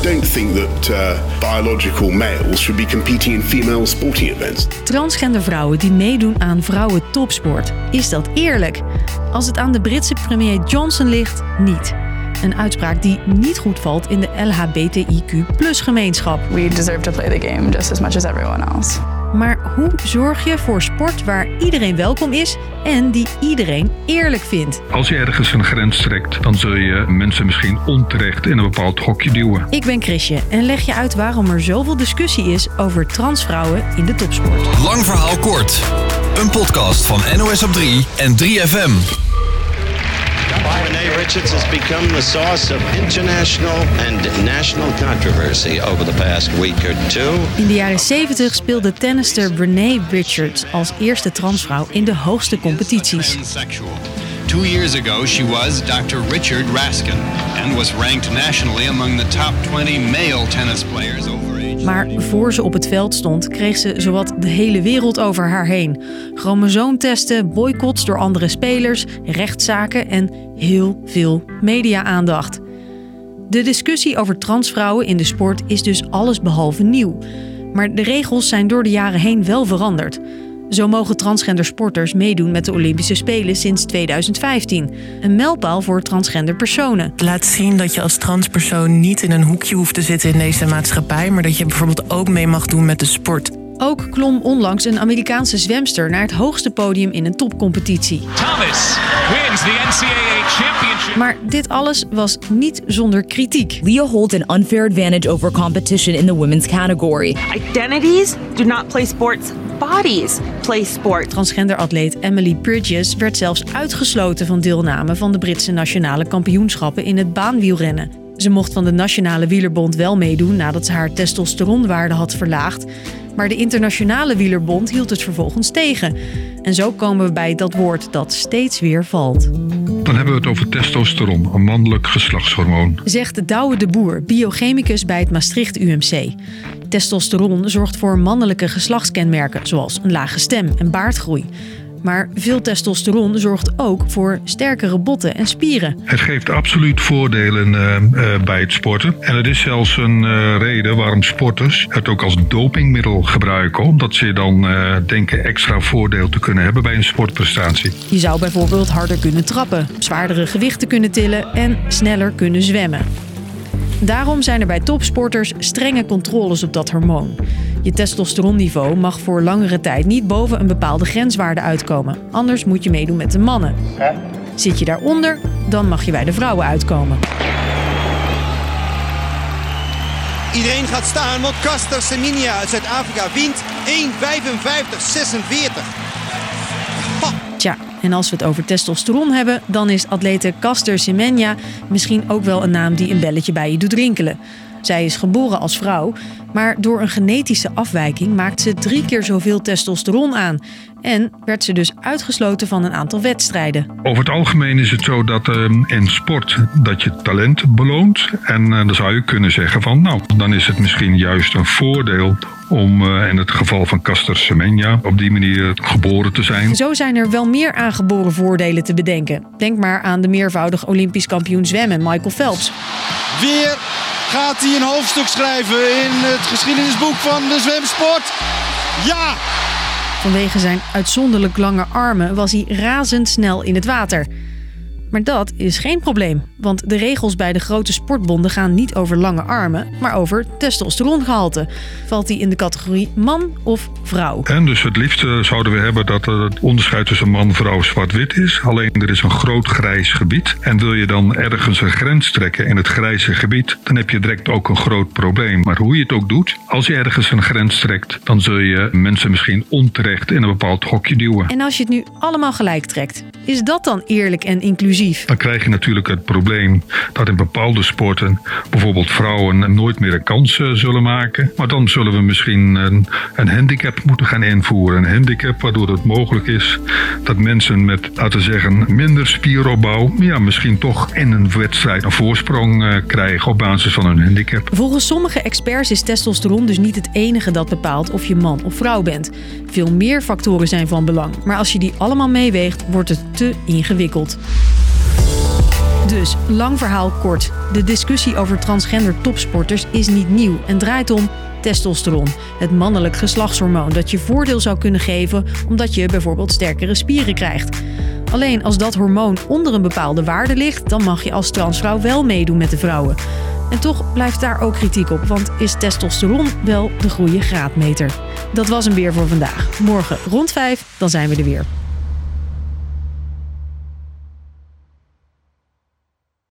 I don't think that uh, biological males should be competing in female sporting events. Transgender vrouwen die meedoen aan vrouwen topsport. Is dat eerlijk? Als het aan de Britse premier Johnson ligt, niet. Een uitspraak die niet goed valt in de LHBTIQ gemeenschap. We deserve to play the game just as much as everyone else. Maar hoe zorg je voor sport waar iedereen welkom is en die iedereen eerlijk vindt? Als je ergens een grens trekt, dan zul je mensen misschien onterecht in een bepaald hokje duwen. Ik ben Chrisje en leg je uit waarom er zoveel discussie is over transvrouwen in de topsport. Lang verhaal kort. Een podcast van NOS op 3 en 3FM. Renee Richards has become the source of international and national controversy over the past week or two. In de jaren 70 speelde tennister Renee Richards als eerste transvrouw in de hoogste competities. Two years ago, she was Dr. Richard Raskin and was ranked nationally among the top 20 male tennis players over age. Maar voor ze op het veld stond, kreeg ze zowat de hele wereld over haar heen. Chromosoomtesten, boycotts door andere spelers, rechtszaken en heel veel media-aandacht. De discussie over transvrouwen in de sport is dus allesbehalve nieuw. Maar de regels zijn door de jaren heen wel veranderd. Zo mogen transgender sporters meedoen met de Olympische Spelen sinds 2015. Een mijlpaal voor transgender personen. Het laat zien dat je als transpersoon niet in een hoekje hoeft te zitten in deze maatschappij, maar dat je bijvoorbeeld ook mee mag doen met de sport. Ook klom onlangs een Amerikaanse zwemster naar het hoogste podium in een topcompetitie. Thomas wins the NCAA championship. Maar dit alles was niet zonder kritiek. Leah holds an unfair advantage over competition in the women's category. Identities do not play sports. Bodies play sport. Transgender-atleet Emily Bridges werd zelfs uitgesloten van deelname van de Britse nationale kampioenschappen in het baanwielrennen. Ze mocht van de Nationale Wielerbond wel meedoen nadat ze haar testosteronwaarde had verlaagd. Maar de Internationale Wielerbond hield het vervolgens tegen. En zo komen we bij dat woord dat steeds weer valt. Dan hebben we het over testosteron, een mannelijk geslachtshormoon. Zegt Douwe de Boer, biochemicus bij het Maastricht UMC. Testosteron zorgt voor mannelijke geslachtskenmerken, zoals een lage stem en baardgroei. Maar veel testosteron zorgt ook voor sterkere botten en spieren. Het geeft absoluut voordelen uh, uh, bij het sporten. En het is zelfs een uh, reden waarom sporters het ook als dopingmiddel gebruiken. Omdat ze dan denken extra voordeel te kunnen hebben bij een sportprestatie. Je zou bijvoorbeeld harder kunnen trappen, zwaardere gewichten kunnen tillen en sneller kunnen zwemmen. Daarom zijn er bij topsporters strenge controles op dat hormoon. Je testosteronniveau mag voor langere tijd niet boven een bepaalde grenswaarde uitkomen. Anders moet je meedoen met de mannen. Zit je daaronder, dan mag je bij de vrouwen uitkomen. Iedereen gaat staan, want Caster Semenya uit Zuid-Afrika wint 1,55-46. Tja, en als we het over testosteron hebben, dan is atlete Caster Semenya misschien ook wel een naam die een belletje bij je doet rinkelen. Zij is geboren als vrouw, maar door een genetische afwijking maakt ze drie keer zoveel testosteron aan. En werd ze dus uitgesloten van een aantal wedstrijden. Over het algemeen is het zo dat uh, in sport dat je talent beloont. En uh, dan zou je kunnen zeggen van nou, dan is het misschien juist een voordeel om uh, in het geval van Caster Semenya op die manier geboren te zijn. Zo zijn er wel meer aangeboren voordelen te bedenken. Denk maar aan de meervoudig Olympisch kampioen zwemmen Michael Phelps. Weer gaat hij een hoofdstuk schrijven in het geschiedenisboek van de zwemsport. Ja! Vanwege zijn uitzonderlijk lange armen was hij razendsnel in het water. Maar dat is geen probleem, want de regels bij de grote sportbonden gaan niet over lange armen, maar over testosterongehalte. Valt hij in de categorie man of vrouw? En dus het liefste zouden we hebben dat het onderscheid tussen man, vrouw, zwart-wit is. Alleen er is een groot grijs gebied. En wil je dan ergens een grens trekken in het grijze gebied, dan heb je direct ook een groot probleem. Maar hoe je het ook doet, als je ergens een grens trekt, dan zul je mensen misschien onterecht in een bepaald hokje duwen. En als je het nu allemaal gelijk trekt, is dat dan eerlijk en inclusief? Dan krijg je natuurlijk het probleem dat in bepaalde sporten bijvoorbeeld vrouwen nooit meer een kans zullen maken. Maar dan zullen we misschien een, een handicap moeten gaan invoeren. Een handicap waardoor het mogelijk is dat mensen met, laten we zeggen, minder spieropbouw, ja, misschien toch in een wedstrijd een voorsprong uh, krijgen op basis van hun handicap. Volgens sommige experts is testosteron dus niet het enige dat bepaalt of je man of vrouw bent. Veel meer factoren zijn van belang, maar als je die allemaal meeweegt, wordt het te ingewikkeld. Dus, lang verhaal kort. De discussie over transgender topsporters is niet nieuw en draait om testosteron, het mannelijk geslachtshormoon dat je voordeel zou kunnen geven omdat je bijvoorbeeld sterkere spieren krijgt. Alleen als dat hormoon onder een bepaalde waarde ligt, dan mag je als transvrouw wel meedoen met de vrouwen. En toch blijft daar ook kritiek op, want is testosteron wel de goede graadmeter? Dat was hem weer voor vandaag. Morgen rond 5, dan zijn we er weer.